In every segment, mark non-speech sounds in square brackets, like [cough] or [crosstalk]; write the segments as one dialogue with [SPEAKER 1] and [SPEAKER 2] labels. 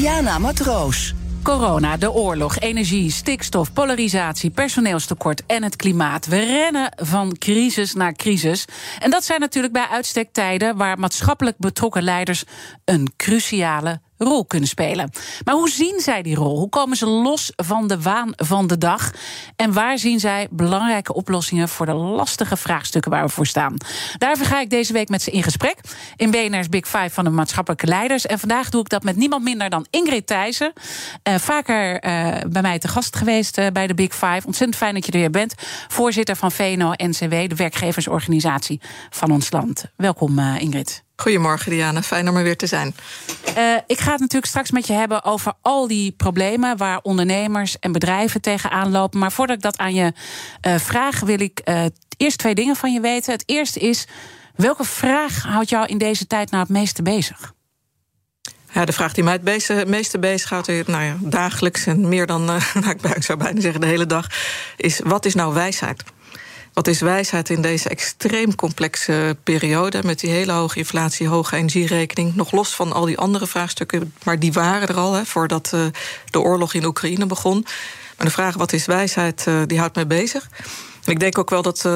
[SPEAKER 1] Diana Matroos.
[SPEAKER 2] Corona, de oorlog, energie, stikstof, polarisatie, personeelstekort en het klimaat. We rennen van crisis naar crisis. En dat zijn natuurlijk bij uitstek tijden waar maatschappelijk betrokken leiders een cruciale rol kunnen spelen. Maar hoe zien zij die rol? Hoe komen ze los van de waan van de dag? En waar zien zij belangrijke oplossingen voor de lastige vraagstukken waar we voor staan? Daarvoor ga ik deze week met ze in gesprek in BNR's Big Five van de maatschappelijke leiders. En vandaag doe ik dat met niemand minder dan Ingrid Thijssen. Uh, vaker uh, bij mij te gast geweest uh, bij de Big Five. Ontzettend fijn dat je er weer bent. Voorzitter van VNO-NCW, de werkgeversorganisatie van ons land. Welkom, Ingrid.
[SPEAKER 3] Goedemorgen, Diana. Fijn om er weer te zijn.
[SPEAKER 2] Uh, ik ga het natuurlijk straks met je hebben over al die problemen waar ondernemers en bedrijven tegenaan lopen. Maar voordat ik dat aan je uh, vraag, wil ik uh, eerst twee dingen van je weten. Het eerste is: welke vraag houdt jou in deze tijd nou het meeste bezig?
[SPEAKER 3] Ja, de vraag die mij het meeste bezighoudt, nou ja, dagelijks en meer dan, [laughs] nou, ik zou bijna zeggen de hele dag, is: wat is nou wijsheid? Wat is wijsheid in deze extreem complexe periode... met die hele hoge inflatie, hoge energierekening... nog los van al die andere vraagstukken, maar die waren er al... Hè, voordat uh, de oorlog in Oekraïne begon. Maar de vraag wat is wijsheid, uh, die houdt mij bezig. En ik denk ook wel dat uh,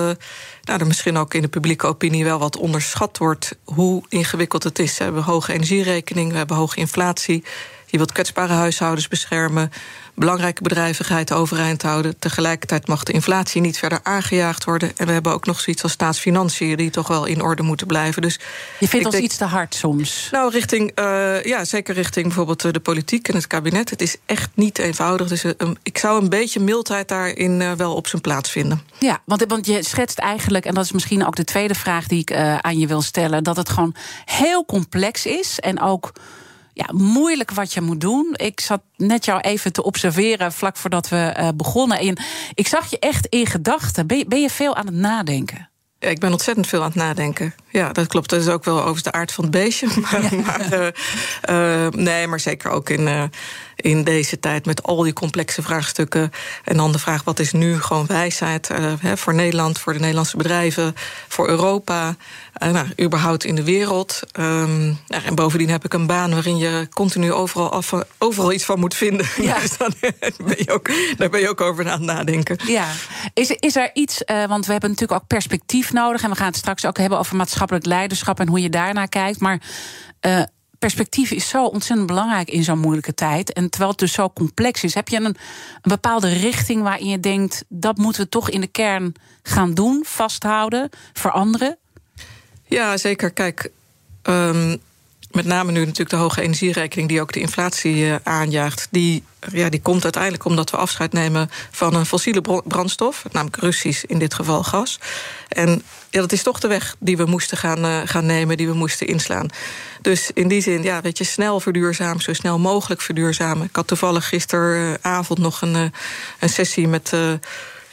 [SPEAKER 3] nou, er misschien ook in de publieke opinie... wel wat onderschat wordt hoe ingewikkeld het is. We hebben hoge energierekening, we hebben hoge inflatie... Je wilt kwetsbare huishoudens beschermen belangrijke bedrijvigheid overeind houden. Tegelijkertijd mag de inflatie niet verder aangejaagd worden. En we hebben ook nog zoiets als staatsfinanciën die toch wel in orde moeten blijven. Dus
[SPEAKER 2] je vindt ons denk, iets te hard soms?
[SPEAKER 3] Nou, richting, uh, ja, zeker richting bijvoorbeeld de politiek en het kabinet. Het is echt niet eenvoudig. Dus um, ik zou een beetje mildheid daarin uh, wel op zijn plaats vinden.
[SPEAKER 2] Ja, want, want je schetst eigenlijk, en dat is misschien ook de tweede vraag die ik uh, aan je wil stellen, dat het gewoon heel complex is en ook ja, moeilijk wat je moet doen. Ik zat net jou even te observeren vlak voordat we uh, begonnen. En ik zag je echt in gedachten. Ben, ben je veel aan het nadenken?
[SPEAKER 3] Ik ben ontzettend veel aan het nadenken. Ja, dat klopt. Dat is ook wel over de aard van het beestje. [laughs] Maar, ja. maar uh, uh, nee, maar zeker ook in, uh, in deze tijd met al die complexe vraagstukken. En dan de vraag: wat is nu gewoon wijsheid hè, voor Nederland, voor de Nederlandse bedrijven, voor Europa, nou, überhaupt in de wereld. Um, en bovendien heb ik een baan waarin je continu overal, af, overal iets van moet vinden. Ja. [laughs] dus dan ben je ook, daar ben je ook over aan het nadenken.
[SPEAKER 2] Ja. Is, is er iets, want we hebben natuurlijk ook perspectief nodig. En we gaan het straks ook hebben over maatschappelijk leiderschap en hoe je daarnaar kijkt. Maar perspectief is zo ontzettend belangrijk in zo'n moeilijke tijd. En terwijl het dus zo complex is, heb je een, bepaalde richting waarin je denkt: dat moeten we toch in de kern gaan doen, vasthouden, veranderen?
[SPEAKER 3] Ja, zeker. Kijk. Um, met name nu natuurlijk de hoge energierekening die ook de inflatie uh, aanjaagt, die, ja, die komt uiteindelijk omdat we afscheid nemen van een fossiele brandstof, namelijk Russisch in dit geval gas. En ja, dat is toch de weg die we moesten gaan, uh, gaan nemen, die we moesten inslaan. Dus in die zin, ja, weet je, snel verduurzamen, zo snel mogelijk verduurzamen. Ik had toevallig gisteravond nog een, uh, een sessie met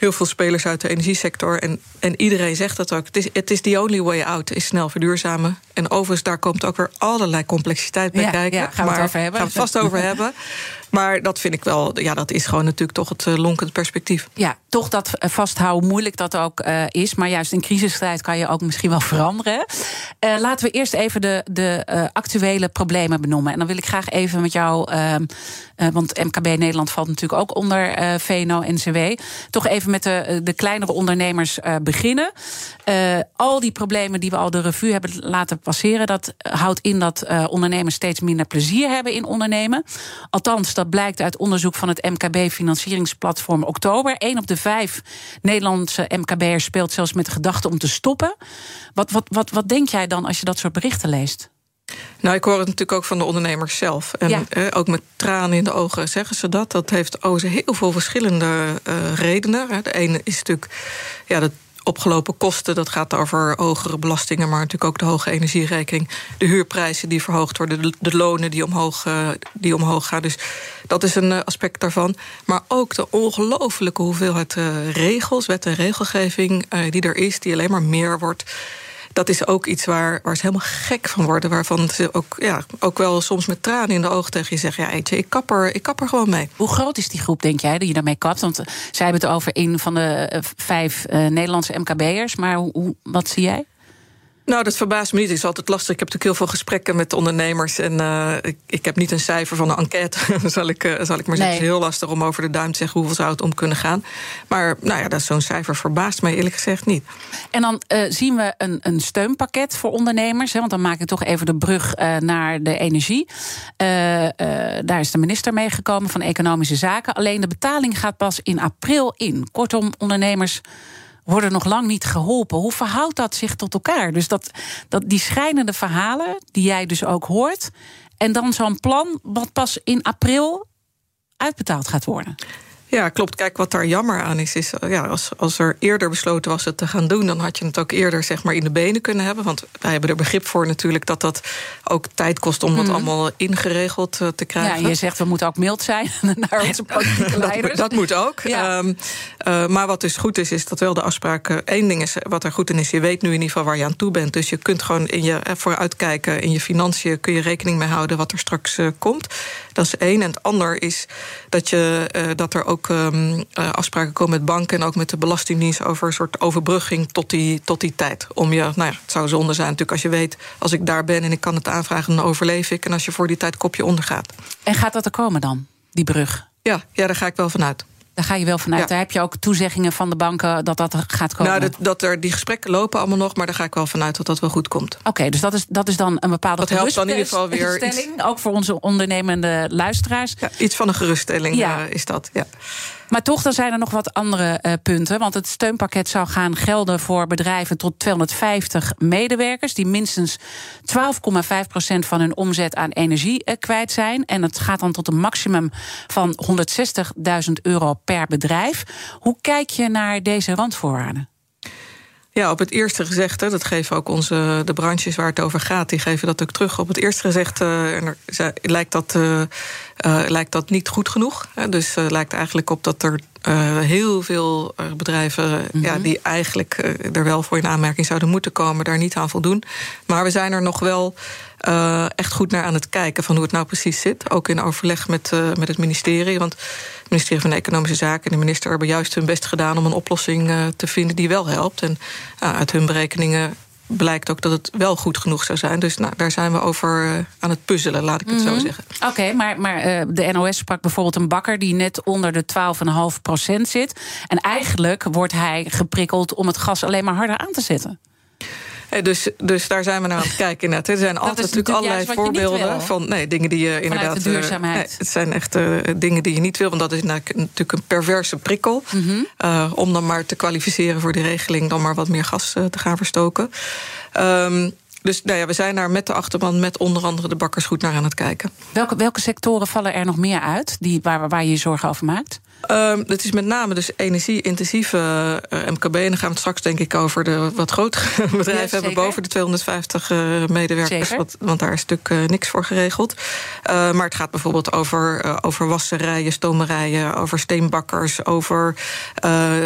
[SPEAKER 3] heel veel spelers uit de energiesector. En, en iedereen zegt dat ook. Het is, het is the only way out, is snel verduurzamen. En overigens, daar komt ook weer allerlei complexiteit bij
[SPEAKER 2] ja,
[SPEAKER 3] kijken.
[SPEAKER 2] Ja, gaan we het over hebben.
[SPEAKER 3] Gaan we het vast over hebben. [laughs] Maar dat vind ik wel, ja, dat is gewoon natuurlijk toch het uh, lonkend perspectief.
[SPEAKER 2] Ja, toch dat vasthouden, moeilijk dat ook uh, is. Maar juist in crisistijd kan je ook misschien wel veranderen. Laten we eerst even de, de actuele problemen benoemen. En dan wil ik graag even met jou, ehm, want MKB Nederland valt natuurlijk ook onder VNO-NCW. Toch even met de, de kleinere ondernemers beginnen. al die problemen die we al de revue hebben laten passeren, dat houdt in dat ondernemers steeds minder plezier hebben in ondernemen. Althans, dat blijkt uit onderzoek van het MKB-financieringsplatform Oktober. Eén op de vijf Nederlandse MKB'ers speelt zelfs met de gedachte om te stoppen. Wat, wat, wat, wat denk jij dan als je dat soort berichten leest?
[SPEAKER 3] Nou, ik hoor het natuurlijk ook van de ondernemers zelf. En
[SPEAKER 2] ja.
[SPEAKER 3] eh, ook met tranen in de ogen zeggen ze dat. Dat heeft oh, heel veel verschillende uh, redenen. De ene is natuurlijk ja, dat opgelopen kosten. Dat gaat over hogere belastingen, maar natuurlijk ook de hoge energierekening. De huurprijzen die verhoogd worden, de, lonen die omhoog, uh, die omhoog gaan. Dus dat is een uh, aspect daarvan. Maar ook de ongelofelijke hoeveelheid uh, regels, wet en regelgeving die er is, die alleen maar meer wordt dat is ook iets waar, waar ze helemaal gek van worden. Waarvan ze ook, ja, ook wel soms met tranen in de ogen tegen je zeggen: Ja, eetje, ik kap, er, ik kap er gewoon mee.
[SPEAKER 2] Hoe groot is die groep, denk jij, dat je daarmee kapt? Want zij hebben het over een van de vijf uh, Nederlandse MKB'ers. Maar hoe, wat zie jij?
[SPEAKER 3] Nou, dat verbaast me niet. Het is altijd lastig. Ik heb natuurlijk heel veel gesprekken met ondernemers. En uh, ik, ik, heb niet een cijfer van een enquête, [laughs] zal, ik, uh, zal ik maar zeggen. Het is heel lastig om over de duim te zeggen hoeveel zou het om kunnen gaan. Maar nou ja, dat zo'n cijfer verbaast mij eerlijk gezegd niet.
[SPEAKER 2] En dan uh, zien we een, een, steunpakket voor ondernemers. Hè, want dan maak ik toch even de brug naar de energie. daar is de minister mee gekomen van Economische Zaken. Alleen de betaling gaat pas in april in. Kortom, ondernemers worden nog lang niet geholpen. Hoe verhoudt dat zich tot elkaar? Dus dat, dat die schrijnende verhalen, die jij dus ook hoort, en dan zo'n plan wat pas in april uitbetaald gaat worden.
[SPEAKER 3] Ja, klopt. Kijk, wat daar jammer aan is, is ja, als, als er eerder besloten was het te gaan doen, dan had je het ook eerder zeg maar, in de benen kunnen hebben. Want wij hebben er begrip voor natuurlijk dat dat ook tijd kost om dat mm. allemaal ingeregeld uh, te krijgen.
[SPEAKER 2] Ja, je zegt we moeten ook mild zijn [laughs] naar onze politieke leiders.
[SPEAKER 3] dat, dat, moet ook. Ja. Um, uh, maar wat dus goed is, is dat wel de afspraken. Eén ding is, wat er goed in is, je weet nu in ieder geval waar je aan toe bent. Dus je kunt gewoon in je vooruitkijken, in je financiën kun je rekening mee houden wat er straks uh, komt. Dat is één. En het ander is dat, je, dat er ook ook um, uh, afspraken komen met banken en ook met de Belastingdienst over een soort overbrugging tot die, tot die tijd. Om je, nou ja, het zou zonde zijn natuurlijk als je weet, als ik daar ben en ik kan het aanvragen, dan overleef ik. En als je voor die tijd kopje ondergaat.
[SPEAKER 2] En gaat dat er komen dan, die brug?
[SPEAKER 3] Ja, ja daar ga ik wel vanuit.
[SPEAKER 2] Daar ga je wel vanuit. Daar heb je ook toezeggingen van de banken dat dat gaat komen.
[SPEAKER 3] Nou, dat, dat er die gesprekken lopen allemaal nog, maar daar ga ik wel vanuit dat dat wel goed komt.
[SPEAKER 2] Oké, dus dat is, dat is dan een bepaalde
[SPEAKER 3] dat helpt dan in ieder geval weer
[SPEAKER 2] iets... ook voor onze ondernemende luisteraars.
[SPEAKER 3] Ja, iets van een geruststelling ja. uh, is dat. Ja.
[SPEAKER 2] Maar toch, dan zijn er nog wat andere uh, punten. Want het steunpakket zou gaan gelden voor bedrijven tot 250 medewerkers. die minstens 12,5% van hun omzet aan energie uh, kwijt zijn. En het gaat dan tot een maximum van 160.000 euro per bedrijf. Hoe kijk je naar deze randvoorwaarden?
[SPEAKER 3] Ja, op het eerste gezegde, dat geven ook onze, de branches waar het over gaat, die geven dat ook terug. Op het eerste gezegde uh, lijkt, dat, uh, uh, lijkt dat niet goed genoeg. Hè, dus lijkt eigenlijk op dat er heel veel bedrijven mm -hmm. ja, die eigenlijk er wel voor in aanmerking zouden moeten komen, daar niet aan voldoen. Maar we zijn er nog wel uh, echt goed naar aan het kijken van hoe het nou precies zit. Ook in overleg met, uh, met het ministerie. Want het ministerie van Economische Zaken en de minister hebben juist hun best gedaan om een oplossing te vinden die wel helpt. En uit hun berekeningen blijkt ook dat het wel goed genoeg zou zijn. Dus nou, daar zijn we over aan het puzzelen, laat ik het mm -hmm. zo zeggen.
[SPEAKER 2] Oké, okay, maar, maar uh, de NOS sprak bijvoorbeeld een bakker die net onder de 12,5 procent zit. En eigenlijk wordt hij geprikkeld om het gas alleen maar harder aan te zetten.
[SPEAKER 3] Dus, dus daar zijn we naar aan het kijken. Net. Er zijn altijd natuurlijk allerlei voorbeelden van nee, dingen die je inderdaad.
[SPEAKER 2] De duurzaamheid.
[SPEAKER 3] Nee, het zijn echt uh, dingen die je niet wil, want dat is natuurlijk een perverse prikkel. Mm -hmm. uh, om dan maar te kwalificeren voor die regeling, dan maar wat meer gas te gaan verstoken. Um, dus nou ja, we zijn daar met de achterban, met onder andere de bakkers, goed naar aan het kijken.
[SPEAKER 2] Welke, welke sectoren vallen er nog meer uit die, waar, waar je je zorgen over maakt?
[SPEAKER 3] Um, dat is met name dus energie-intensieve uh, MKB. En dan gaan we het straks denk ik over de wat grotere [laughs] bedrijven hebben boven de 250 uh, medewerkers. Wat, want daar is natuurlijk uh, niks voor geregeld. maar het gaat bijvoorbeeld over, over wasserijen, stomerijen, over steenbakkers, over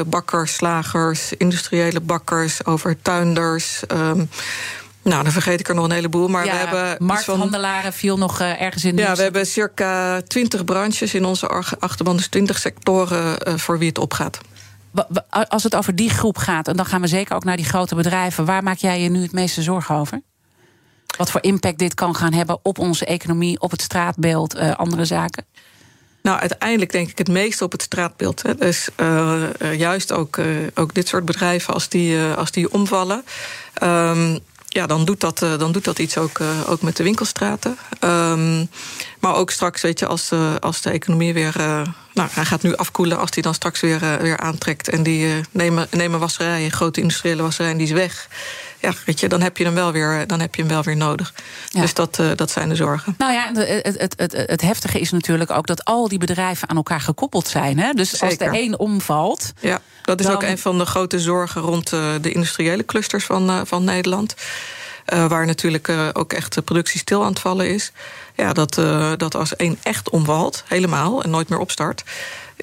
[SPEAKER 3] bakkers, slagers, industriële bakkers, over tuinders. Um, nou, dan vergeet ik er nog een heleboel. Maar
[SPEAKER 2] ja,
[SPEAKER 3] we hebben.
[SPEAKER 2] Markthandelaren van, viel nog uh, ergens in.
[SPEAKER 3] Ja, we hebben circa 20 branches in onze achterban, dus 20 sectoren uh, voor wie het opgaat.
[SPEAKER 2] Als het over die groep gaat, en dan gaan we zeker ook naar die grote bedrijven, waar maak jij je nu het meeste zorgen over? Wat voor impact dit kan gaan hebben op onze economie, op het straatbeeld, uh, andere zaken?
[SPEAKER 3] Nou, uiteindelijk denk ik het meest op het straatbeeld. Hè. Dus uh, juist ook, uh, ook dit soort bedrijven, als die, als die omvallen. Um, ja, dan doet dat, uh, dan doet dat iets ook, uh, ook met de winkelstraten. Um, maar ook straks, weet je, als, als de economie weer. nou, hij gaat nu afkoelen als die dan straks weer, weer aantrekt. En die nemen, nemen wasserijen, grote industriële wasserijen, die is weg. Ja, weet je, dan heb je hem wel weer, dan heb je hem wel weer nodig. Dus dat, dat zijn de zorgen.
[SPEAKER 2] Nou ja, het, het, het, het, heftige is natuurlijk ook dat al die bedrijven aan elkaar gekoppeld zijn. Hè? Dus als de een omvalt.
[SPEAKER 3] Ja, dat is ook een van de grote zorgen rond de industriële clusters van, van Nederland. Uh, waar natuurlijk uh, ook echt de productie stil aan het vallen is. Ja, dat, uh, dat als één echt omvalt, helemaal en nooit meer opstart.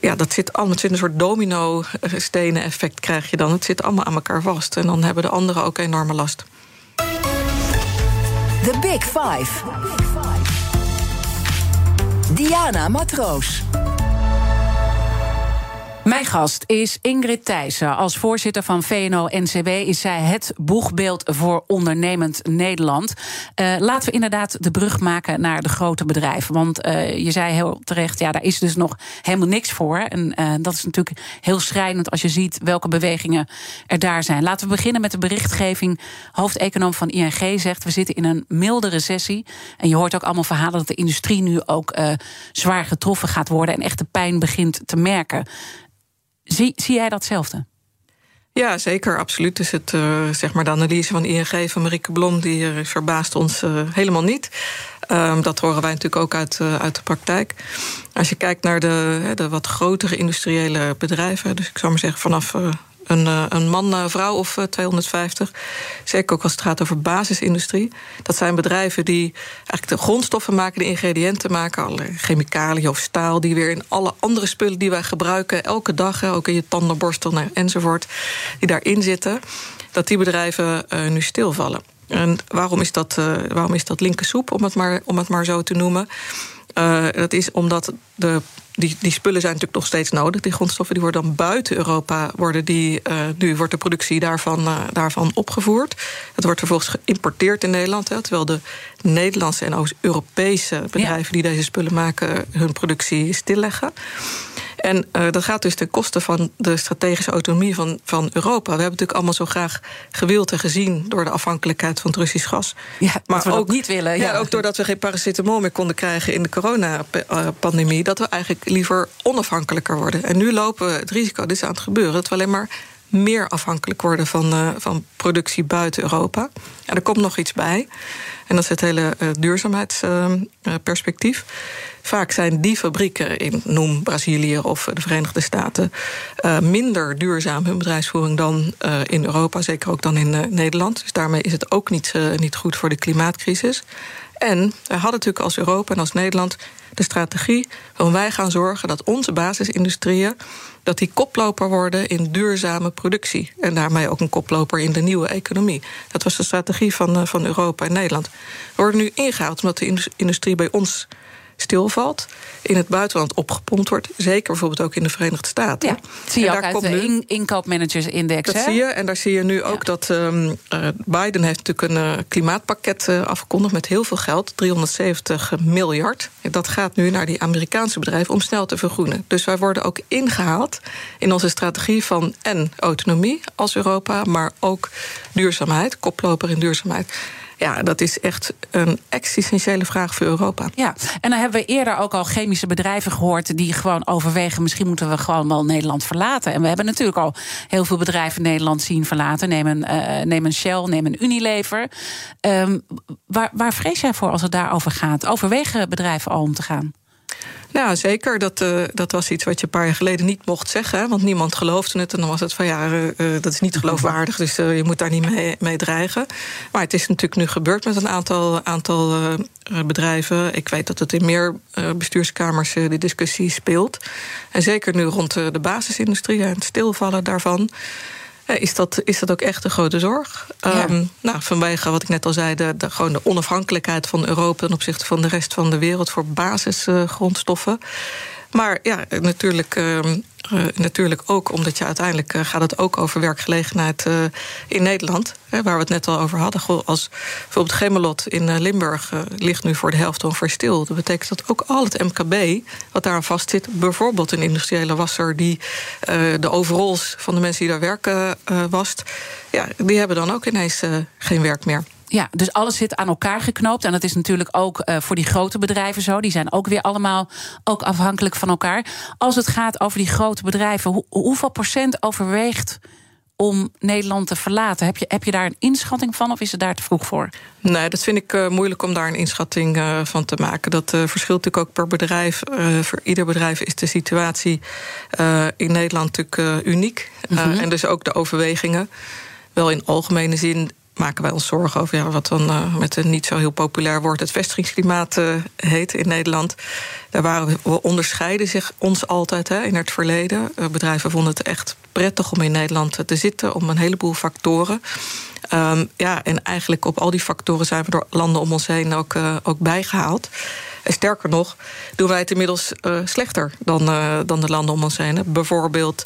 [SPEAKER 3] Ja, dat zit allemaal. Het zit een soort domino-stenen effect krijg je dan. Het zit allemaal aan elkaar vast. En dan hebben de anderen ook enorme last.
[SPEAKER 1] The Big Five. Diana Matroos.
[SPEAKER 2] Mijn gast is Ingrid Thijssen. Als voorzitter van VNO-NCW is zij het boegbeeld voor ondernemend Nederland. Uh, laten we inderdaad de brug maken naar de grote bedrijven. Want uh, je zei heel terecht, ja, daar is dus nog helemaal niks voor. En uh, dat is natuurlijk heel schrijnend als je ziet welke bewegingen er daar zijn. Laten we beginnen met de berichtgeving. Hoofdeconoom van ING zegt, we zitten in een milde recessie. En je hoort ook allemaal verhalen dat de industrie nu ook zwaar getroffen gaat worden... en echt de pijn begint te merken. Zie, zie jij datzelfde?
[SPEAKER 3] Ja, zeker, absoluut. Dus het, uh, zeg maar de analyse van ING van Marieke Blom... die uh, verbaast ons uh, helemaal niet. Um, dat horen wij natuurlijk ook uit, uit de praktijk. Als je kijkt naar de, de wat grotere industriële bedrijven... dus ik zou maar zeggen vanaf een, eh, een man, eh, vrouw of 250. Eh, Zeker ook als het gaat over basisindustrie. Dat zijn bedrijven die eigenlijk de grondstoffen maken, de ingrediënten maken, alle chemicaliën of staal, die weer in alle andere spullen die wij gebruiken, elke dag, ook in je tandenborstel nou, enzovoort, die daarin zitten, dat die bedrijven nu stilvallen. En waarom is dat, waarom is dat linkersoep, om het maar, om het maar zo te noemen? Dat is omdat de die, die spullen zijn natuurlijk nog steeds nodig. Die grondstoffen die worden dan buiten Europa, worden die, uh, nu wordt de productie daarvan, uh, daarvan opgevoerd. Dat wordt vervolgens geïmporteerd in Nederland. Hè, terwijl de Nederlandse en ook Europese bedrijven die deze spullen maken, hun productie stilleggen. En uh, dat gaat dus ten koste van de strategische autonomie van, van Europa. We hebben natuurlijk allemaal zo graag gewild en gezien door de afhankelijkheid van het Russisch gas.
[SPEAKER 2] Ja, maar ook niet willen.
[SPEAKER 3] Ja. ja. ook doordat we geen paracetamol meer konden krijgen in de coronapandemie, dat we eigenlijk liever onafhankelijker worden. En nu lopen we het risico, dit is aan het gebeuren, dat we alleen maar meer afhankelijk worden van, uh, van productie buiten Europa. En er komt nog iets bij. En dat is het hele uh, duurzaamheidsperspectief. Uh, Vaak zijn die fabrieken in, noem Brazilië of de Verenigde Staten, uh, minder duurzaam hun bedrijfsvoering dan uh, in Europa, zeker ook dan in uh, Nederland. Dus daarmee is het ook niet, niet goed voor de klimaatcrisis. En we hadden natuurlijk als Europa en als Nederland de strategie waarom wij gaan zorgen dat onze basisindustrieën dat die koploper worden in duurzame productie. En daarmee ook een koploper in de nieuwe economie. Dat was de strategie van, van Europa en Nederland. We worden nu ingehaald omdat de industrie bij ons stilvalt, in het buitenland opgepompt wordt. Zeker bijvoorbeeld ook in de Verenigde Staten.
[SPEAKER 2] Ja, zie je en ook uit de in, inkoopmanagersindex.
[SPEAKER 3] Dat zie je. En daar zie je nu ook dat um, uh, Biden heeft natuurlijk een uh, klimaatpakket uh, afgekondigd met heel veel geld, 370 miljard. Dat gaat nu naar die Amerikaanse bedrijven om snel te vergroenen. Dus wij worden ook ingehaald in onze strategie van en autonomie als Europa, maar ook duurzaamheid, koploper in duurzaamheid. Ja, dat is echt een existentiële vraag voor Europa.
[SPEAKER 2] Ja, en dan hebben we eerder ook al chemische bedrijven gehoord die gewoon overwegen: misschien moeten we gewoon wel Nederland verlaten. En we hebben natuurlijk al heel veel bedrijven Nederland zien verlaten. Neem een, uh, neem een Shell, neem een Unilever. Um, waar, waar vrees jij voor als het daarover gaat? Overwegen bedrijven al om te gaan?
[SPEAKER 3] Ja, zeker. Dat, uh, dat was iets wat je een paar jaar geleden niet mocht zeggen. Want niemand geloofde het. En dan was het van ja, uh, dat is niet geloofwaardig. Dus je moet daar niet mee, mee, dreigen. Maar het is natuurlijk nu gebeurd met een aantal, aantal bedrijven. Ik weet dat het in meer bestuurskamers die discussie speelt. En zeker nu rond de basisindustrie en het stilvallen daarvan. Eh, is dat, is dat ook echt een grote zorg? Ja. Um, nou, vanwege wat ik net al zei, de, de, gewoon de onafhankelijkheid van Europa ten opzichte van de rest van de wereld voor basisgrondstoffen. Uh, maar ja, natuurlijk ehm, uh, natuurlijk ook omdat je uiteindelijk uh, gaat het ook over werkgelegenheid uh, in Nederland. Hè, waar we het net al over hadden. Als bijvoorbeeld Gemelot in Limburg ligt nu voor de helft ongeveer. Dat betekent dat ook al het MKB wat daar vast zit, bijvoorbeeld een industriële wasser die de overalls van de mensen die daar werken wast, ja, die hebben dan ook ineens geen werk meer.
[SPEAKER 2] Ja, dus alles zit aan elkaar geknoopt. En dat is natuurlijk ook uh, voor die grote bedrijven zo. Die zijn ook weer allemaal ook afhankelijk van elkaar. Als het gaat over die grote bedrijven, hoe, hoeveel procent overweegt om Nederland te verlaten? Heb je, heb je daar een inschatting van of is het daar te vroeg voor?
[SPEAKER 3] Nee, dat vind ik uh, moeilijk om daar een inschatting uh, van te maken. Dat uh, verschilt natuurlijk ook per bedrijf. voor ieder bedrijf is de situatie in Nederland natuurlijk uniek. Mm -hmm. en dus ook de overwegingen. Wel in algemene zin maken wij ons zorgen over ja, wat dan uh, met een niet zo heel populair woord het vestigingsklimaat uh, heet in Nederland. Daar waren we, onderscheiden zich ons altijd hè, in het verleden. Uh, bedrijven vonden het echt prettig om in Nederland te zitten om een heleboel factoren. Um, ja, en eigenlijk op al die factoren zijn we door landen om ons heen ook, ook bijgehaald. En sterker nog, doen wij het inmiddels uh, slechter dan, uh, dan de landen om ons heen. Bijvoorbeeld,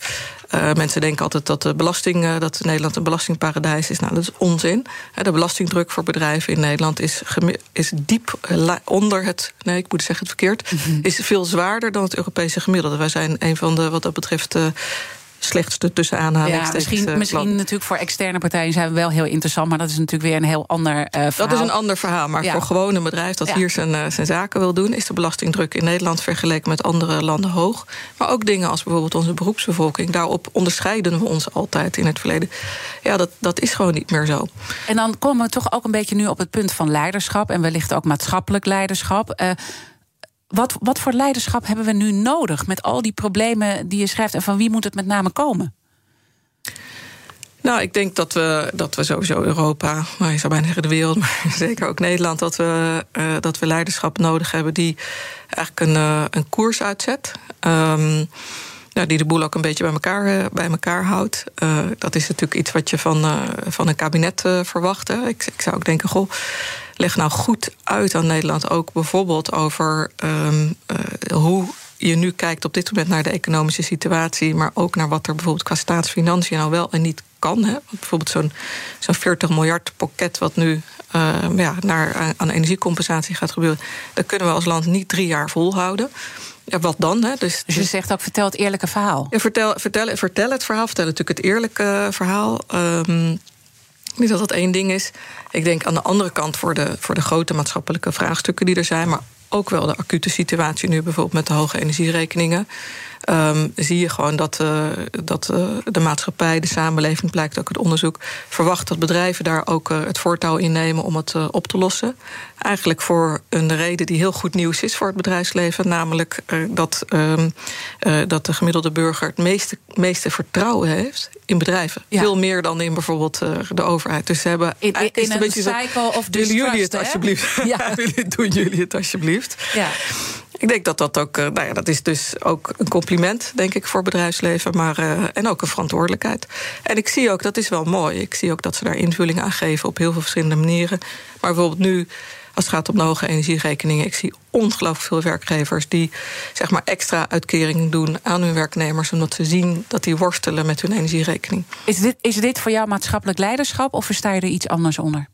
[SPEAKER 3] uh, mensen denken altijd dat, de belasting, dat Nederland een belastingparadijs is. Nou, dat is onzin. De belastingdruk voor bedrijven in Nederland is, is diep onder het. Nee, ik moet zeggen het verkeerd. Mm -hmm. Is veel zwaarder dan het Europese gemiddelde. Wij zijn een van de, wat dat betreft slechtste tussen aanhalingstekens.
[SPEAKER 2] Ja, misschien, misschien natuurlijk voor externe partijen zijn we wel heel interessant, maar dat is natuurlijk weer een heel ander uh, verhaal.
[SPEAKER 3] Dat is een ander verhaal, maar ja. voor gewoon een bedrijf dat ja. hier zijn, uh, zijn zaken wil doen, is de belastingdruk in Nederland vergeleken met andere landen hoog. Maar ook dingen als bijvoorbeeld onze beroepsbevolking, daarop onderscheiden we ons altijd in het verleden. Ja, dat, dat is gewoon niet meer zo.
[SPEAKER 2] En dan komen we toch ook een beetje nu op het punt van leiderschap en wellicht ook maatschappelijk leiderschap. Wat, wat voor leiderschap hebben we nu nodig met al die problemen die je schrijft? En van wie moet het met name komen?
[SPEAKER 3] Nou, ik denk dat we, dat we sowieso Europa, maar je zou bijna zeggen de wereld, [laughs] maar zeker ook Nederland, dat we, uh, dat we leiderschap nodig hebben die eigenlijk een, uh, een koers uitzet. Um, nou, die de boel ook een beetje bij elkaar, uh, bij elkaar houdt. dat is natuurlijk iets wat je van, van een kabinet verwacht. Hè. Ik, ik zou ook denken, goh leg nou goed uit aan Nederland ook bijvoorbeeld over um, uh, hoe je nu kijkt op dit moment naar de economische situatie, maar ook naar wat er bijvoorbeeld qua staatsfinanciën nou wel en niet kan. Hè? Bijvoorbeeld zo'n zo'n 40 miljard pakket wat nu uh, ja, naar, aan energiecompensatie gaat gebeuren. Dat kunnen we als land niet drie jaar volhouden. Ja, wat dan? Hè?
[SPEAKER 2] Dus, dus je zegt ook, vertel het eerlijke verhaal.
[SPEAKER 3] Ja, vertel, vertel, vertel het verhaal, vertel natuurlijk het eerlijke verhaal. Um, niet dat dat één ding is. Ik denk aan de andere kant voor de, voor de grote maatschappelijke vraagstukken die er zijn, maar ook wel de acute situatie nu bijvoorbeeld met de hoge energierekeningen. Um, zie je gewoon dat, uh, dat uh, de maatschappij, de samenleving, blijkt ook het onderzoek, verwacht dat bedrijven daar ook uh, het voortouw in nemen om het op te lossen. Eigenlijk voor een reden die heel goed nieuws is voor het bedrijfsleven, namelijk dat, um, dat de gemiddelde burger het meeste, meeste vertrouwen heeft in bedrijven. Ja. Veel meer dan in bijvoorbeeld de overheid. Dus ze hebben
[SPEAKER 2] in, in, in een, een cycle of
[SPEAKER 3] Willen jullie het alsjeblieft? [laughs] Ja. [laughs] Doen jullie het alsjeblieft?
[SPEAKER 2] Ja.
[SPEAKER 3] Ik denk dat dat ook, nou ja, dat is dus ook een compliment, denk ik, voor bedrijfsleven, maar uh, en ook een verantwoordelijkheid. En ik zie ook, dat is wel mooi, ik zie ook dat ze daar invulling aan geven op heel veel verschillende manieren. Maar bijvoorbeeld nu, als het gaat om de hoge energierekeningen, ik zie ongelooflijk veel werkgevers die zeg maar extra uitkeringen doen aan hun werknemers, omdat ze zien dat die worstelen met hun energierekening.
[SPEAKER 2] Is dit, is dit voor jou maatschappelijk leiderschap of versta je er iets anders onder?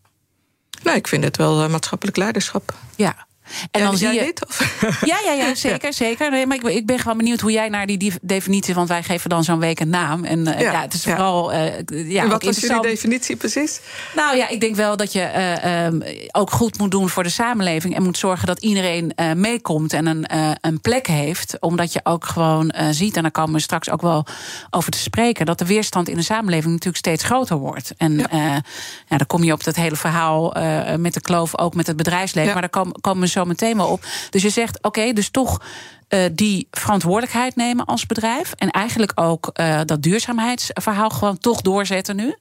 [SPEAKER 3] Nou, ik vind het wel uh, maatschappelijk leiderschap.
[SPEAKER 2] Ja, en
[SPEAKER 3] ja,
[SPEAKER 2] dan zie je.
[SPEAKER 3] Dit, of? [laughs]
[SPEAKER 2] Ja, ja, ja, zeker. zeker. Nee, maar ik, ik, ben gewoon benieuwd hoe jij naar die definitie. Want wij geven dan zo'n week een naam. En uh, ja, ja, het is vooral. Uh, ja,
[SPEAKER 3] en wat is jullie definitie precies?
[SPEAKER 2] Nou ja, ik denk wel dat je uh, um, ook goed moet doen voor de samenleving. En moet zorgen dat iedereen meekomt en een, een plek heeft. Omdat je ook gewoon ziet, en daar komen we straks ook wel over te spreken. Dat de weerstand in de samenleving natuurlijk steeds groter wordt. En ja. dan kom je op dat hele verhaal met de kloof ook met het bedrijfsleven. Maar daar komen, komen zo meteen wel op. Dus je zegt, oké, dus toch uh, die verantwoordelijkheid nemen als bedrijf. En eigenlijk ook uh, dat duurzaamheidsverhaal gewoon toch doorzetten nu.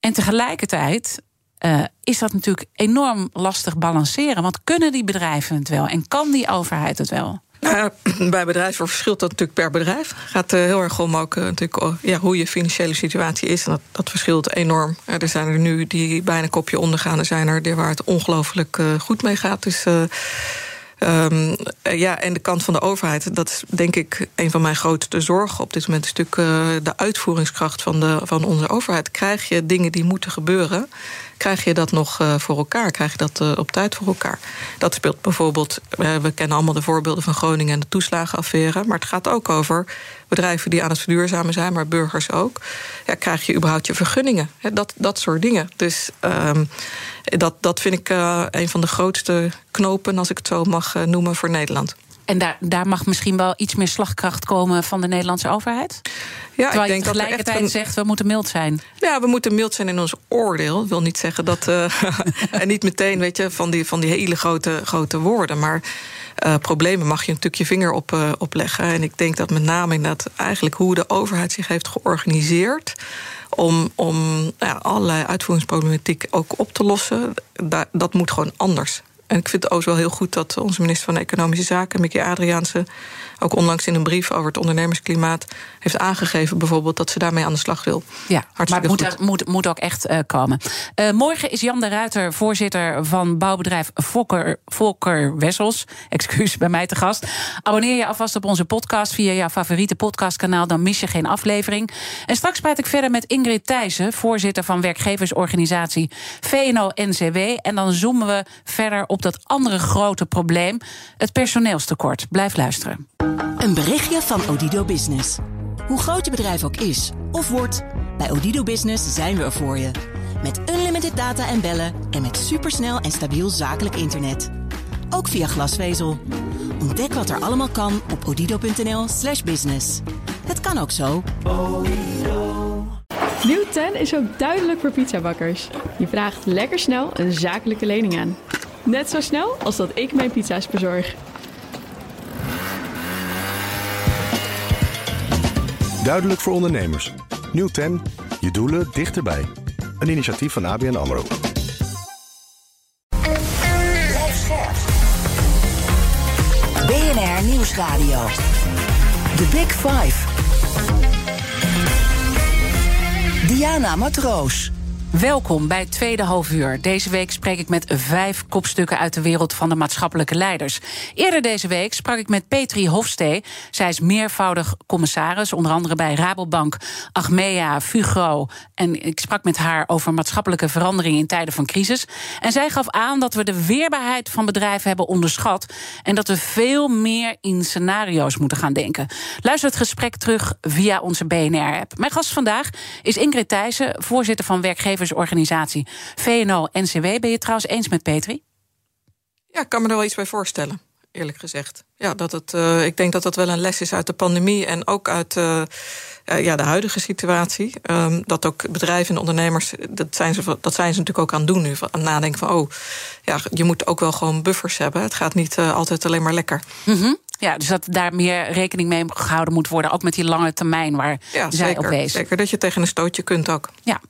[SPEAKER 2] En tegelijkertijd uh, is dat natuurlijk enorm lastig balanceren. Want kunnen die bedrijven het wel? En kan die overheid het wel?
[SPEAKER 3] Nou, [clears throat] bij bedrijven verschilt dat natuurlijk per bedrijf. Het gaat uh, heel erg om ook uh, natuurlijk, uh, ja, hoe je financiële situatie is. En dat, dat verschilt enorm. er zijn er nu die bijna kopje ondergaan. Er zijn er waar het ongelooflijk goed mee gaat. Dus Um, ja, en de kant van de overheid, dat is denk ik een van mijn grootste zorgen op dit moment. Is natuurlijk de uitvoeringskracht van, de, van onze overheid. Krijg je dingen die moeten gebeuren, krijg je dat nog uh, voor elkaar? Krijg je dat uh, op tijd voor elkaar? Dat speelt bijvoorbeeld, we kennen allemaal de voorbeelden van Groningen en de toeslagenaffaire. Maar het gaat ook over bedrijven die aan het verduurzamen zijn, maar burgers ook. Ja, krijg je überhaupt je vergunningen? dat, dat soort dingen. Dus um, dat, dat vind ik een van de grootste knopen, als ik het zo mag noemen, voor Nederland.
[SPEAKER 2] En daar, daar mag misschien wel iets meer slagkracht komen van de Nederlandse overheid? Ja, Terwijl ik denk je tegelijkertijd dat een... zegt, we moeten mild zijn.
[SPEAKER 3] Ja, we moeten mild zijn in ons oordeel. Ik wil niet zeggen dat... Uh, [laughs] en niet meteen, weet je, van die, van die hele grote, grote woorden. Maar uh, problemen mag je natuurlijk je vinger op, uh, opleggen. En ik denk dat met name inderdaad eigenlijk hoe de overheid zich heeft georganiseerd om, om ja, allerlei uitvoeringsproblematiek ook op te lossen. Dat, dat moet gewoon anders. En ik vind het ook wel heel goed dat onze minister van Economische Zaken, Mickey Adriaanse, ook onlangs in een brief over het ondernemersklimaat heeft aangegeven, bijvoorbeeld, dat ze daarmee aan de slag wil.
[SPEAKER 2] Ja, maar het moet, moet, moet, ook echt uh, komen. Uh, morgen is Jan de Ruiter, voorzitter van bouwbedrijf Volker, Volker Wessels. Excuus bij mij te gast. Abonneer je alvast op onze podcast via jouw favoriete podcastkanaal, dan mis je geen aflevering. En straks praat ik verder met Ingrid Thijssen, voorzitter van werkgeversorganisatie VNO-NCW. En dan zoomen we verder op dat andere grote probleem, het personeelstekort. Blijf luisteren.
[SPEAKER 4] Een berichtje van Odido Business. Hoe groot je bedrijf ook is of wordt, bij Odido Business zijn we er voor je. Met unlimited data en bellen en met supersnel en stabiel zakelijk internet. Ook via glasvezel. Ontdek wat er allemaal kan op odido.nl/slash business. Het kan ook zo.
[SPEAKER 5] Nieuw 10 is ook duidelijk voor pizzabakkers. Je vraagt lekker snel een zakelijke lening aan. Net zo snel als dat ik mijn pizza's bezorg.
[SPEAKER 6] Duidelijk voor ondernemers. Nieuw 10. Je doelen dichterbij. Een initiatief van ABN AMRO.
[SPEAKER 1] BNR Nieuwsradio. The Big Five. Diana Matroos.
[SPEAKER 2] Welkom bij tweede halfuur. Deze week spreek ik met vijf kopstukken uit de wereld van de maatschappelijke leiders. Eerder deze week sprak ik met Petri Hofstee. Zij is meervoudig commissaris, onder andere bij Rabobank, Achmea, Fugro. En ik sprak met haar over maatschappelijke veranderingen in tijden van crisis. En zij gaf aan dat we de weerbaarheid van bedrijven hebben onderschat. En dat we veel meer in scenario's moeten gaan denken. Luister het gesprek terug via onze BNR-app. Mijn gast vandaag is Ingrid Thijssen, voorzitter van werkgevers organisatie VNO-NCW. Ben je trouwens eens met Petri?
[SPEAKER 3] Ja, ik kan me er wel iets bij voorstellen, eerlijk gezegd. Ja, dat het, uh, ik denk dat dat wel een les is uit de pandemie en ook uit uh, uh, ja, de huidige situatie. Um, dat ook bedrijven en ondernemers, dat zijn, ze, dat zijn ze natuurlijk ook aan het doen nu. Aan het nadenken van, oh, ja, je moet ook wel gewoon buffers hebben. Het gaat niet altijd alleen maar lekker.
[SPEAKER 2] Mm -hmm. Ja, dus dat daar meer rekening mee gehouden moet worden. Ook met die lange termijn waar
[SPEAKER 3] ja,
[SPEAKER 2] zij
[SPEAKER 3] zeker,
[SPEAKER 2] op wees.
[SPEAKER 3] Zeker dat je tegen een stootje kunt ook.
[SPEAKER 2] Ja.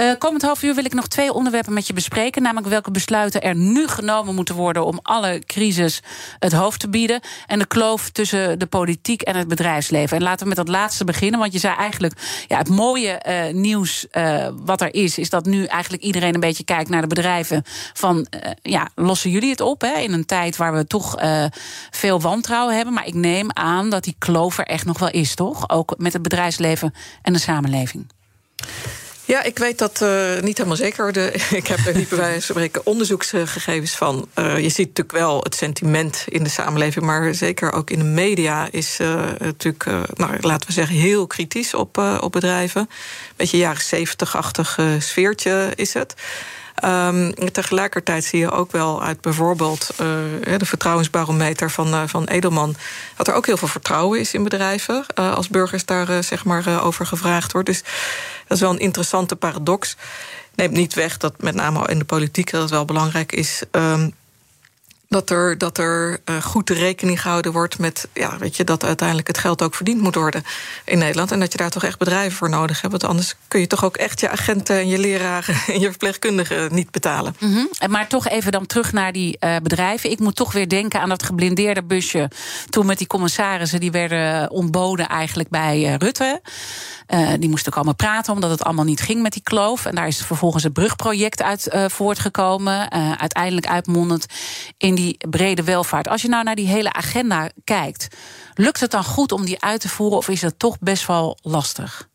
[SPEAKER 2] Uh, komend half uur wil ik nog twee onderwerpen met je bespreken. Namelijk welke besluiten er nu genomen moeten worden... om alle crisis het hoofd te bieden. En de kloof tussen de politiek en het bedrijfsleven. En laten we met dat laatste beginnen. Want je zei eigenlijk, ja, het mooie uh, nieuws uh, wat er is... is dat nu eigenlijk iedereen een beetje kijkt naar de bedrijven. Van, ja, lossen jullie het op hè, in een tijd waar we toch veel wantrouwen hebben. Maar ik neem aan dat die kloof er echt nog wel is, toch? Ook met het bedrijfsleven en de samenleving.
[SPEAKER 3] Ja, ik weet dat uh, niet helemaal zeker. De, [laughs] ik heb er niet bij wijze van spreken onderzoeksgegevens van. Uh, je ziet natuurlijk wel het sentiment in de samenleving, maar zeker ook in de media is uh, natuurlijk, nou, laten we zeggen, heel kritisch op, op bedrijven. Beetje jaren 70-achtig sfeertje is het. Um, tegelijkertijd zie je ook wel uit bijvoorbeeld uh, de vertrouwensbarometer van, uh, van Edelman... dat er ook heel veel vertrouwen is in bedrijven... Uh, als burgers daar zeg maar, over gevraagd wordt. Dus dat is wel een interessante paradox. Neemt niet weg dat met name in de politiek dat wel belangrijk is... Um, dat er, dat er uh, goed rekening gehouden wordt met ja, weet je, dat uiteindelijk het geld ook verdiend moet worden in Nederland. En dat je daar toch echt bedrijven voor nodig hebt. Want anders kun je toch ook echt je agenten en je leraren [laughs] en je verpleegkundigen niet betalen.
[SPEAKER 2] -hmm. Maar toch even dan terug naar die uh, bedrijven. Ik moet toch weer denken aan dat geblindeerde busje. Toen met die commissarissen die werden ontboden eigenlijk bij Rutte. Die moesten komen praten omdat het allemaal niet ging met die kloof. En daar is vervolgens het brugproject uit voortgekomen. Uiteindelijk uitmondend in die brede welvaart. Als je nou naar die hele agenda kijkt, lukt het dan goed om die uit te voeren of is het toch best wel lastig?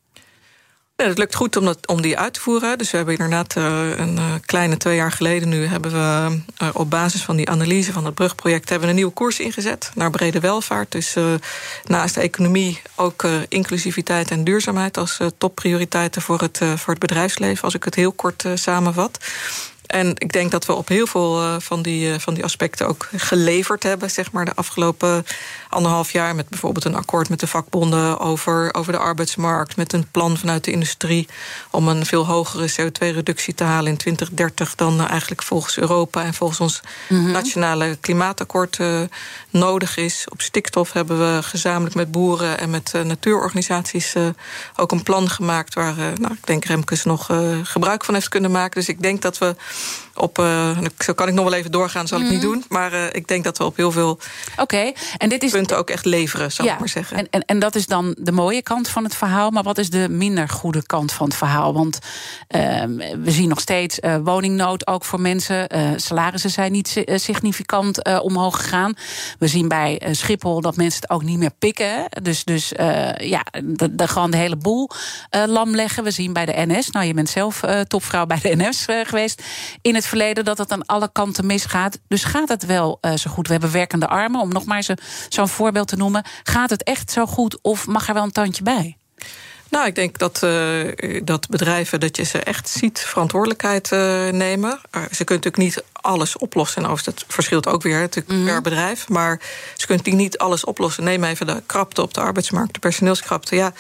[SPEAKER 3] Ja, het lukt goed om, dat, om die uit te voeren. Dus we hebben inderdaad uh, een uh, kleine twee jaar geleden nu... hebben we uh, op basis van die analyse van het brugproject... hebben we een nieuwe koers ingezet naar brede welvaart. Dus naast de economie ook inclusiviteit en duurzaamheid... als topprioriteiten voor het, voor het bedrijfsleven, als ik het heel kort samenvat. En ik denk dat we op heel veel uh, van, die, uh, van die aspecten ook geleverd hebben, zeg maar, de afgelopen anderhalf jaar. Met bijvoorbeeld een akkoord met de vakbonden over, over de arbeidsmarkt. Met een plan vanuit de industrie om een veel hogere CO2-reductie te halen in 2030 dan eigenlijk volgens Europa en volgens ons mm -hmm. nationale klimaatakkoord uh, nodig is. Op stikstof hebben we gezamenlijk met boeren en met natuurorganisaties ook een plan gemaakt waar nou, ik denk Remkes nog gebruik van heeft kunnen maken. Dus ik denk dat we op. Uh, zo kan ik nog wel even doorgaan, zal mm. ik niet mhm. doen. Maar uh, ik denk dat we op heel veel
[SPEAKER 2] okay. en dit is,
[SPEAKER 3] punten ook echt leveren, zou ja, ik maar zeggen.
[SPEAKER 2] En, en, en dat is dan de mooie kant van het verhaal. Maar wat is de minder goede kant van het verhaal? Want uh, we zien nog steeds uh, woningnood ook voor mensen. salarissen zijn niet significant omhoog gegaan. We zien bij Schiphol dat mensen het ook niet meer pikken. Dus, dus ja, de, de, gewoon de hele boel lam leggen. We zien bij de NS, nou je bent zelf topvrouw bij de NS geweest in het verleden dat het aan alle kanten misgaat. Dus gaat het wel uh, zo goed? We hebben werkende armen, om nog maar zo'n voorbeeld te noemen. Gaat het echt zo goed of mag er wel een tandje bij?
[SPEAKER 3] Nou, ik denk dat, uh, dat bedrijven, dat je ze echt ziet verantwoordelijkheid uh, nemen. Uh, ze kunnen natuurlijk niet alles oplossen. En dat verschilt ook weer natuurlijk mm -hmm. per bedrijf. Maar ze kunnen niet alles oplossen. Neem even de krapte op de arbeidsmarkt, de personeelskrapte. Ja,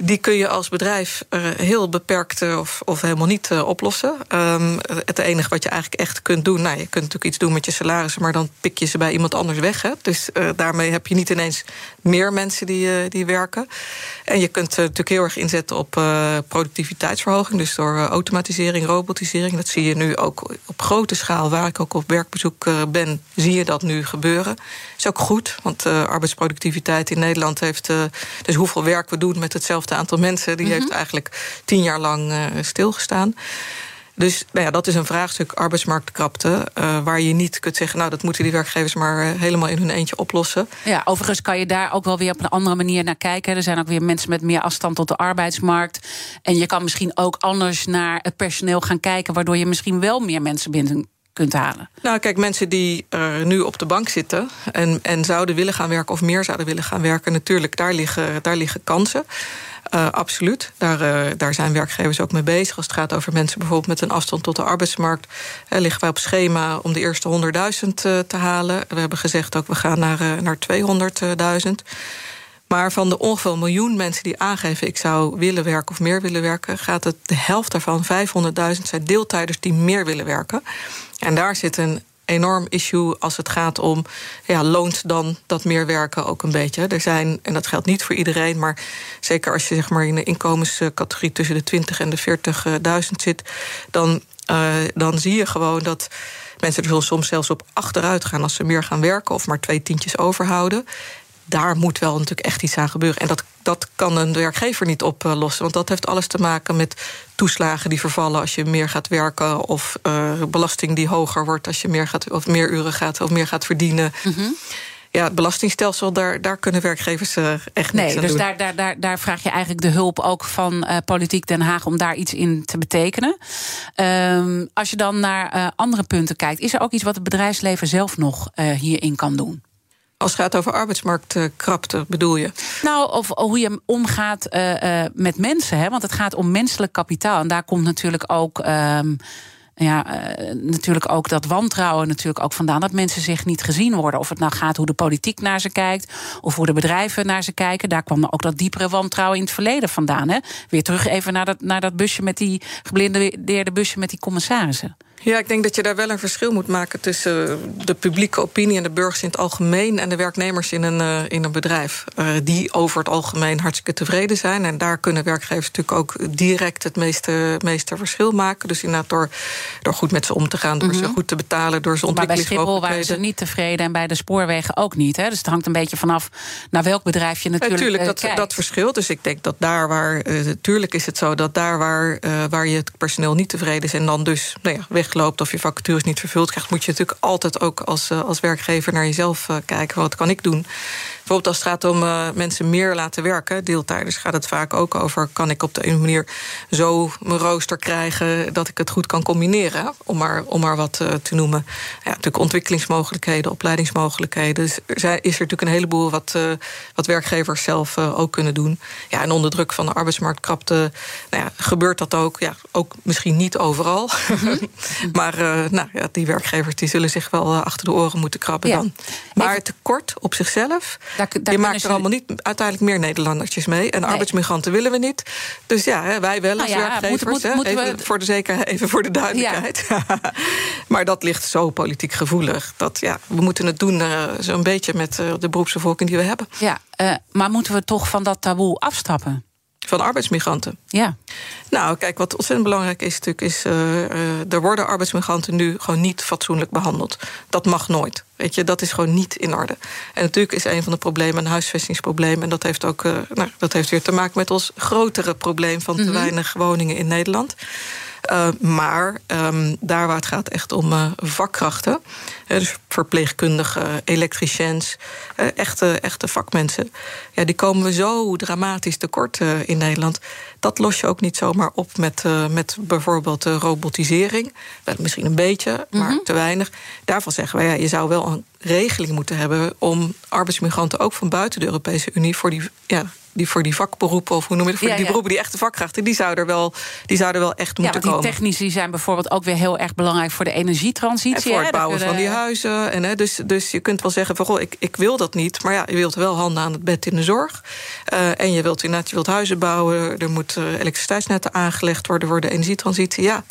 [SPEAKER 3] die kun je als bedrijf heel beperkt of, of helemaal niet uh, oplossen. Um, het enige wat je eigenlijk echt kunt doen... Nou, je kunt natuurlijk iets doen met je salarissen... maar dan pik je ze bij iemand anders weg. Hè? Dus uh, daarmee heb je niet ineens meer mensen die, die werken. En je kunt natuurlijk heel erg inzetten op productiviteitsverhoging... dus door automatisering, robotisering. Dat zie je nu ook op grote schaal... waar ik ook op werkbezoek ben, zie je dat nu gebeuren. Dat is ook goed, want arbeidsproductiviteit in Nederland heeft... dus hoeveel werk we doen met hetzelfde aantal mensen. Die mm -hmm. heeft eigenlijk tien jaar lang uh, stilgestaan. Dus nou ja, dat is een vraagstuk arbeidsmarktkrapte. Uh, waar je niet kunt zeggen, nou, dat moeten die werkgevers maar uh, helemaal in hun eentje oplossen.
[SPEAKER 2] Ja, overigens kan je daar ook wel weer op een andere manier naar kijken. Er zijn ook weer mensen met meer afstand tot de arbeidsmarkt. En je kan misschien ook anders naar het personeel gaan kijken, waardoor je misschien wel meer mensen binnen kunt halen?
[SPEAKER 3] Nou, kijk, mensen die uh, nu op de bank zitten en, en zouden willen gaan werken of meer zouden willen gaan werken, natuurlijk, daar liggen, daar liggen kansen. Uh, absoluut. Daar, uh, daar zijn werkgevers ook mee bezig. Als het gaat over mensen bijvoorbeeld met een afstand tot de arbeidsmarkt, uh, liggen wij op schema om de eerste 100.000 te halen. We hebben gezegd ook, we gaan naar, naar 200.000. Maar van de ongeveer miljoen mensen die aangeven... ik zou willen werken of meer willen werken... gaat het de helft daarvan, 500.000, zijn deeltijders die meer willen werken. En daar zit een enorm issue als het gaat om... ja, loont dan dat meer werken ook een beetje. Er zijn, en dat geldt niet voor iedereen... maar zeker als je zeg maar, in de inkomenscategorie... tussen de 20 en de 40.000 zit... Dan, uh, dan zie je gewoon dat mensen er soms zelfs op achteruit gaan... als ze meer gaan werken of maar twee tientjes overhouden daar moet wel natuurlijk echt iets aan gebeuren. En dat, dat kan een werkgever niet oplossen. Want dat heeft alles te maken met toeslagen die vervallen als je meer gaat werken. Of uh, belasting die hoger wordt als je meer, gaat, of meer uren gaat of meer gaat verdienen. Mm -hmm. Ja, het belastingstelsel, daar, daar kunnen werkgevers uh, echt
[SPEAKER 2] nee,
[SPEAKER 3] niks aan
[SPEAKER 2] dus
[SPEAKER 3] doen.
[SPEAKER 2] Daar, daar, daar, daar vraag je eigenlijk de hulp ook van uh, Politiek Den Haag om daar iets in te betekenen. Um, als je dan naar uh, andere punten kijkt, is er ook iets wat het bedrijfsleven zelf nog hierin kan doen?
[SPEAKER 3] Als het gaat over arbeidsmarktkrapte, bedoel je?
[SPEAKER 2] Nou, of hoe je omgaat uh, uh, met mensen. Hè? Want het gaat om menselijk kapitaal. En daar komt natuurlijk ook. Uh, ja, uh, natuurlijk ook dat wantrouwen natuurlijk ook vandaan. Dat mensen zich niet gezien worden. Of het nou gaat hoe de politiek naar ze kijkt. Of hoe de bedrijven naar ze kijken. Daar kwam ook dat diepere wantrouwen in het verleden vandaan. Hè? Weer terug even naar dat, naar dat busje met die geblindeerde busje met die commissarissen.
[SPEAKER 3] Ja, ik denk dat je daar wel een verschil moet maken tussen de publieke opinie en de burgers in het algemeen en de werknemers in een, uh, in een bedrijf. Uh, die over het algemeen hartstikke tevreden zijn. En daar kunnen werkgevers natuurlijk ook direct het meeste, meeste verschil maken. Dus inderdaad door, door goed met ze om te gaan, door mm -hmm. ze goed te betalen, door ze ontwikkelingsmogelijkheden.
[SPEAKER 2] Maar bij Schiphol waren ze niet tevreden en bij de spoorwegen ook niet. Hè? Dus het hangt een beetje vanaf naar welk bedrijf je natuurlijk.
[SPEAKER 3] Natuurlijk, dat,
[SPEAKER 2] kijkt.
[SPEAKER 3] dat verschilt. Dus ik denk dat daar waar. Natuurlijk is het zo dat daar waar, waar je het personeel niet tevreden is en dan dus nou ja, weg wegloopt of je vacatures niet vervuld krijgt, moet je natuurlijk altijd ook als, als werkgever naar jezelf kijken. Wat kan ik doen? Bijvoorbeeld als het gaat om uh, mensen meer laten werken, deeltijders, gaat het vaak ook over: kan ik op de een manier zo mijn rooster krijgen dat ik het goed kan combineren? Om maar, om maar wat uh, te noemen. Ja, natuurlijk ontwikkelingsmogelijkheden, opleidingsmogelijkheden. Dus er is er natuurlijk een heleboel wat, uh, wat werkgevers zelf ook kunnen doen. Ja, en onder druk van de arbeidsmarktkrapte nou ja, gebeurt dat ook. Ja, ook misschien niet overal. Mm -hmm. [laughs] Maar nou, ja, die werkgevers die zullen zich wel achter de oren moeten krabben dan. Maar het tekort op zichzelf, daar, daar je maakt er allemaal niet uiteindelijk meer Nederlandertjes mee. En arbeidsmigranten willen we niet. Dus ja, wij wel als nou ja, werkgevers. even, voor de zekerheid, [laughs] even voor de duidelijkheid. [laughs] maar dat ligt zo politiek gevoelig. Dat ja, we moeten het doen uh, zo'n beetje met uh, de beroepsbevolking die we hebben.
[SPEAKER 2] Ja, uh, maar moeten we toch van dat taboe afstappen?
[SPEAKER 3] Van arbeidsmigranten.
[SPEAKER 2] Ja.
[SPEAKER 3] Nou, kijk, wat ontzettend belangrijk is natuurlijk... is uh, uh, er worden arbeidsmigranten nu gewoon niet fatsoenlijk behandeld. Dat mag nooit. Weet je, dat is gewoon niet in orde. En natuurlijk is een van de problemen een huisvestingsprobleem. En dat heeft ook uh, nou, dat heeft weer te maken met ons grotere probleem... van te mm -hmm. weinig woningen in Nederland. Uh, maar um, daar waar het gaat echt om uh, vakkrachten, dus verpleegkundigen, elektriciëns, uh, echte, echte vakmensen, ja, die komen we zo dramatisch tekort in Nederland. Dat los je ook niet zomaar op met, met bijvoorbeeld robotisering. Wel, misschien een beetje, mm -hmm. maar mhm. te weinig. Daarvan zeggen we, ja, je zou wel een regeling moeten hebben om arbeidsmigranten ook van buiten de Europese Unie voor die ja, die voor die vakberoepen, of hoe noem je het, voor ja, die ja. beroepen die echte vakkrachten, die zouden er wel, die zouden wel echt moeten
[SPEAKER 2] ja,
[SPEAKER 3] komen.
[SPEAKER 2] Die technici zijn bijvoorbeeld ook weer heel erg belangrijk voor de energietransitie.
[SPEAKER 3] En voor het hè, bouwen van die huizen. En, hè, dus, dus je kunt wel zeggen van goh, ik, ik wil dat niet. Maar ja, je wilt wel handen aan het bed in de zorg. Uh, en je wilt inderdaad, je wilt huizen bouwen. Er moeten elektriciteitsnetten aangelegd worden voor de energietransitie. Ja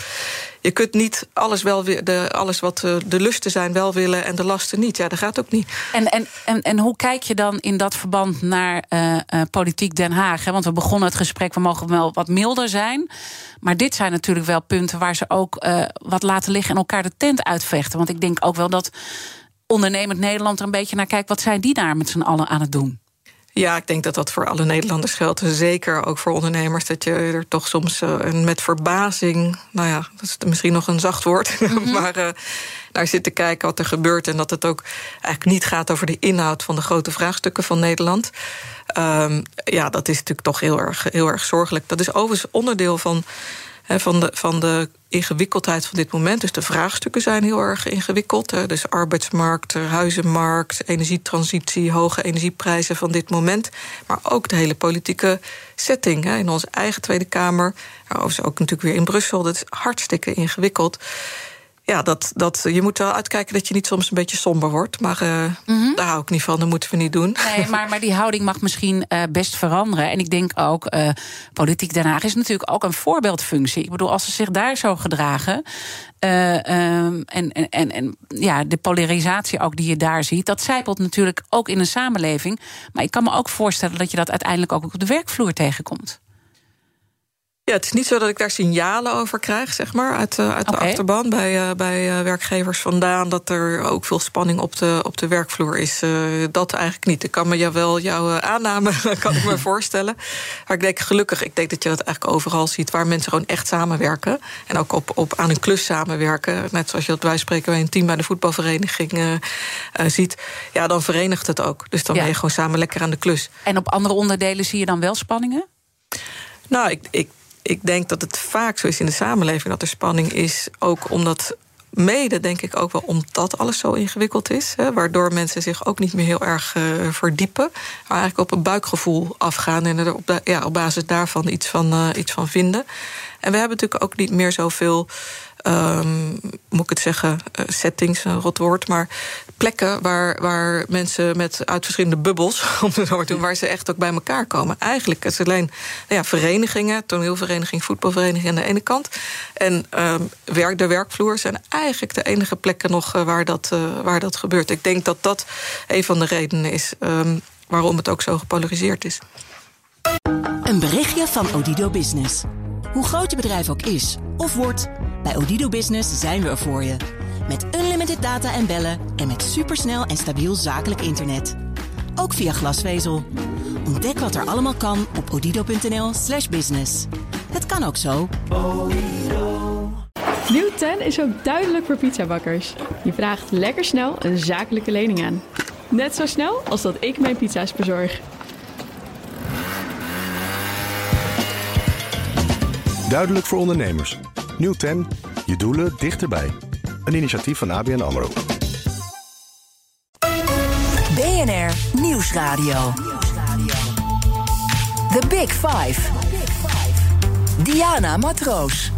[SPEAKER 3] je kunt niet alles, wel, de, alles wat de, de lusten zijn wel willen en de lasten niet. Ja, dat gaat ook niet.
[SPEAKER 2] En, en, en, en hoe kijk je dan in dat verband naar uh, politiek Den Haag? Hè? Want we begonnen het gesprek, we mogen wel wat milder zijn. Maar dit zijn natuurlijk wel punten waar ze ook wat laten liggen en elkaar de tent uitvechten. Want ik denk ook wel dat ondernemend Nederland er een beetje naar kijkt. Wat zijn die daar met z'n allen aan het doen?
[SPEAKER 3] Ja, ik denk dat dat voor alle Nederlanders geldt. Zeker ook voor ondernemers. Dat je er toch soms uh, met verbazing, nou ja, dat is misschien nog een zacht woord, [laughs] mm -hmm. maar uh, naar zit te kijken wat er gebeurt. En dat het ook eigenlijk niet gaat over de inhoud van de grote vraagstukken van Nederland. Um, ja, dat is natuurlijk toch heel erg, heel erg zorgelijk. Dat is overigens onderdeel van van de, van de ingewikkeldheid van dit moment. Dus de vraagstukken zijn heel erg ingewikkeld. Hè. Dus arbeidsmarkt, huizenmarkt, energietransitie, hoge energieprijzen van dit moment. Maar ook de hele politieke setting hè. in onze eigen Tweede Kamer. Overigens ook natuurlijk weer in Brussel. Dat is hartstikke ingewikkeld ja, dat, dat, je moet wel uitkijken dat je niet soms een beetje somber wordt. Maar uh, mm -hmm. daar hou ik niet van, dat moeten we niet doen.
[SPEAKER 2] Nee, maar, maar die houding mag misschien uh, best veranderen. En ik denk ook, uh, politiek Den Haag is natuurlijk ook een voorbeeldfunctie. Ik bedoel, als ze zich daar zo gedragen... Um, en, en, en, en ja, de polarisatie ook die je daar ziet... dat zijpelt natuurlijk ook in een samenleving. Maar ik kan me ook voorstellen dat je dat uiteindelijk ook op de werkvloer tegenkomt.
[SPEAKER 3] Ja, het is niet zo dat ik daar signalen over krijg, zeg maar, uit, uh, uit okay. de achterban bij, uh, bij uh, werkgevers vandaan. Dat er ook veel spanning op de, op de werkvloer is. dat eigenlijk niet. Ik kan me jou wel jouw aanname [laughs] kan ik me [laughs] voorstellen. Maar ik denk gelukkig, ik denk dat je dat eigenlijk overal ziet waar mensen gewoon echt samenwerken. En ook op, op aan een klus samenwerken. Net zoals je dat wij spreken bij een team bij de voetbalvereniging ziet. Ja, dan verenigt het ook. Dus dan ja. ben je gewoon samen lekker aan de klus.
[SPEAKER 2] En op andere onderdelen zie je dan wel spanningen?
[SPEAKER 3] Nou, ik, ik ik denk dat het vaak zo is in de samenleving dat er spanning is, ook omdat mede denk ik ook wel omdat alles zo ingewikkeld is. Hè, waardoor mensen zich ook niet meer heel erg uh, verdiepen. Maar eigenlijk op een buikgevoel afgaan en er op, ja, op basis daarvan iets van, uh, iets van vinden. En we hebben natuurlijk ook niet meer zoveel um, moet ik het zeggen, uh, settings, een rot woord, maar plekken waar, waar mensen met uit verschillende bubbels, [laughs] om het zo doen, waar ze echt ook bij elkaar komen. Eigenlijk is het alleen ja, verenigingen, toneelvereniging, voetbalvereniging aan de ene kant. En um, werk, de werkvloer zijn eigenlijk de enige plekken nog uh, waar, dat, uh, waar dat gebeurt. Ik denk dat dat een van de redenen is um, waarom het ook zo gepolariseerd is.
[SPEAKER 4] Een berichtje van Odido Business. Hoe groot je bedrijf ook is of wordt, bij Odido Business zijn we er voor je. Met unlimited data en bellen en met supersnel en stabiel zakelijk internet. Ook via glasvezel. Ontdek wat er allemaal kan op odido.nl/slash business. Het kan ook zo.
[SPEAKER 5] Nieuw 10 is ook duidelijk voor pizzabakkers. Je vraagt lekker snel een zakelijke lening aan. Net zo snel als dat ik mijn pizza's bezorg.
[SPEAKER 6] Duidelijk voor ondernemers. Nieuw 10. Je doelen dichterbij. Een initiatief van ABN AMRO.
[SPEAKER 1] BNR Nieuwsradio. The Big Five. Diana Matroos.